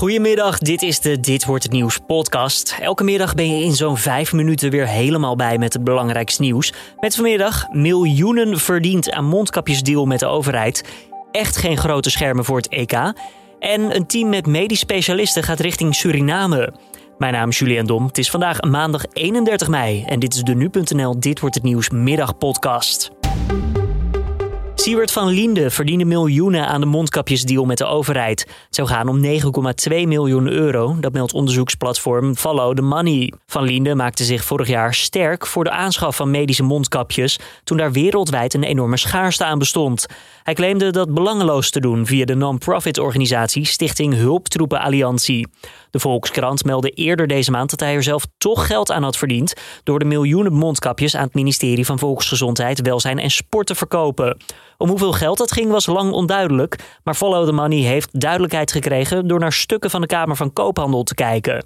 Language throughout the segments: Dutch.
Goedemiddag, dit is de Dit wordt het nieuws podcast. Elke middag ben je in zo'n vijf minuten weer helemaal bij met het belangrijkste nieuws. Met vanmiddag miljoenen verdiend aan mondkapjesdeal met de overheid. Echt geen grote schermen voor het EK. En een team met medisch specialisten gaat richting Suriname. Mijn naam is Julian Dom. Het is vandaag maandag 31 mei en dit is de nu.nl Dit wordt het nieuws middagpodcast. Siewert van Liende verdiende miljoenen aan de mondkapjesdeal met de overheid. Het zou gaan om 9,2 miljoen euro, dat meldt onderzoeksplatform Follow the Money. Van Liende maakte zich vorig jaar sterk voor de aanschaf van medische mondkapjes, toen daar wereldwijd een enorme schaarste aan bestond. Hij claimde dat belangeloos te doen via de non-profit organisatie Stichting Hulptroepen Alliantie. De Volkskrant meldde eerder deze maand dat hij er zelf toch geld aan had verdiend door de miljoenen mondkapjes aan het ministerie van Volksgezondheid, Welzijn en Sport te verkopen. Om hoeveel geld dat ging was lang onduidelijk, maar Follow the Money heeft duidelijkheid gekregen door naar stukken van de Kamer van Koophandel te kijken.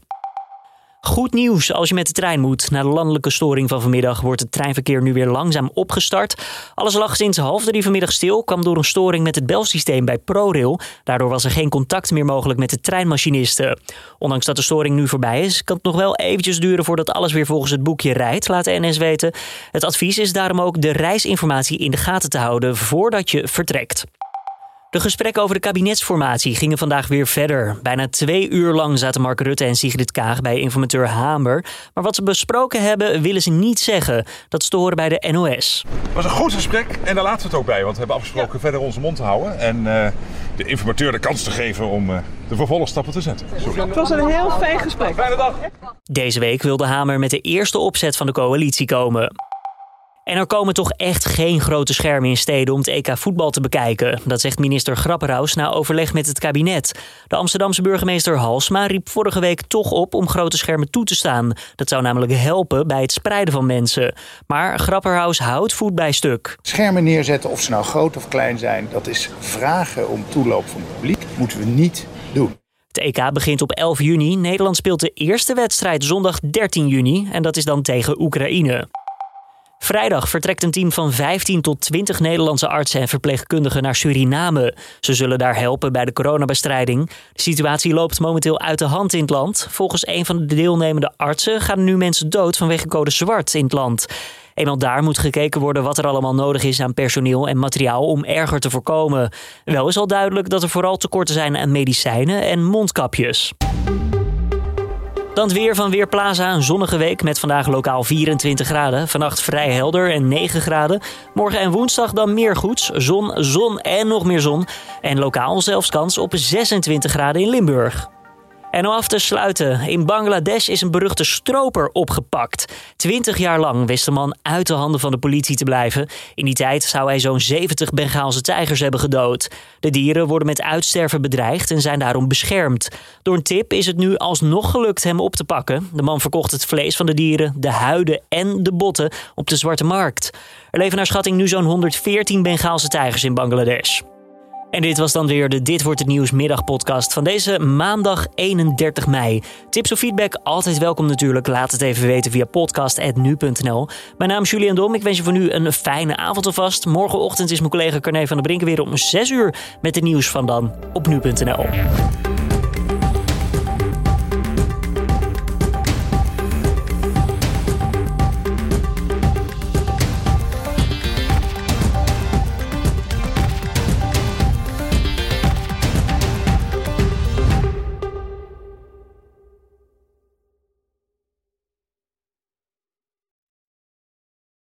Goed nieuws als je met de trein moet. Na de landelijke storing van vanmiddag wordt het treinverkeer nu weer langzaam opgestart. Alles lag sinds half drie vanmiddag stil, kwam door een storing met het belsysteem bij ProRail. Daardoor was er geen contact meer mogelijk met de treinmachinisten. Ondanks dat de storing nu voorbij is, kan het nog wel eventjes duren voordat alles weer volgens het boekje rijdt, laat de NS weten. Het advies is daarom ook de reisinformatie in de gaten te houden voordat je vertrekt. De gesprekken over de kabinetsformatie gingen vandaag weer verder. Bijna twee uur lang zaten Mark Rutte en Sigrid Kaag bij informateur Hamer. Maar wat ze besproken hebben, willen ze niet zeggen. Dat is te horen bij de NOS. Het was een goed gesprek en daar laten we het ook bij. Want we hebben afgesproken verder onze mond te houden. En uh, de informateur de kans te geven om uh, de vervolgstappen te zetten. Sorry. Het was een heel fijn gesprek. Fijne dag. Deze week wilde Hamer met de eerste opzet van de coalitie komen. En er komen toch echt geen grote schermen in steden om het EK voetbal te bekijken. Dat zegt minister Grapperhaus na overleg met het kabinet. De Amsterdamse burgemeester Halsma riep vorige week toch op om grote schermen toe te staan. Dat zou namelijk helpen bij het spreiden van mensen. Maar Grapperhaus houdt voet bij stuk. Schermen neerzetten, of ze nou groot of klein zijn, dat is vragen om toeloop van het publiek. Moeten we niet doen. Het EK begint op 11 juni. Nederland speelt de eerste wedstrijd zondag 13 juni. En dat is dan tegen Oekraïne. Vrijdag vertrekt een team van 15 tot 20 Nederlandse artsen en verpleegkundigen naar Suriname. Ze zullen daar helpen bij de coronabestrijding. De situatie loopt momenteel uit de hand in het land. Volgens een van de deelnemende artsen gaan nu mensen dood vanwege code zwart in het land. Eenmaal daar moet gekeken worden wat er allemaal nodig is aan personeel en materiaal om erger te voorkomen. Wel is al duidelijk dat er vooral tekorten zijn aan medicijnen en mondkapjes. Dan het weer van Weerplaza. Een zonnige week met vandaag lokaal 24 graden. Vannacht vrij helder en 9 graden. Morgen en woensdag dan meer goeds. Zon, zon en nog meer zon. En lokaal zelfs kans op 26 graden in Limburg. En om af te sluiten, in Bangladesh is een beruchte stroper opgepakt. Twintig jaar lang wist de man uit de handen van de politie te blijven. In die tijd zou hij zo'n 70 Bengaalse tijgers hebben gedood. De dieren worden met uitsterven bedreigd en zijn daarom beschermd. Door een tip is het nu alsnog gelukt hem op te pakken. De man verkocht het vlees van de dieren, de huiden en de botten op de zwarte markt. Er leven naar schatting nu zo'n 114 Bengaalse tijgers in Bangladesh. En dit was dan weer de Dit wordt het nieuws middagpodcast van deze maandag 31 mei. Tips of feedback altijd welkom natuurlijk. Laat het even weten via podcast@nu.nl. Mijn naam is Julian Dom. Ik wens je voor nu een fijne avond alvast. Morgenochtend is mijn collega Carne van der Brinken weer om 6 uur met het nieuws van dan op nu.nl.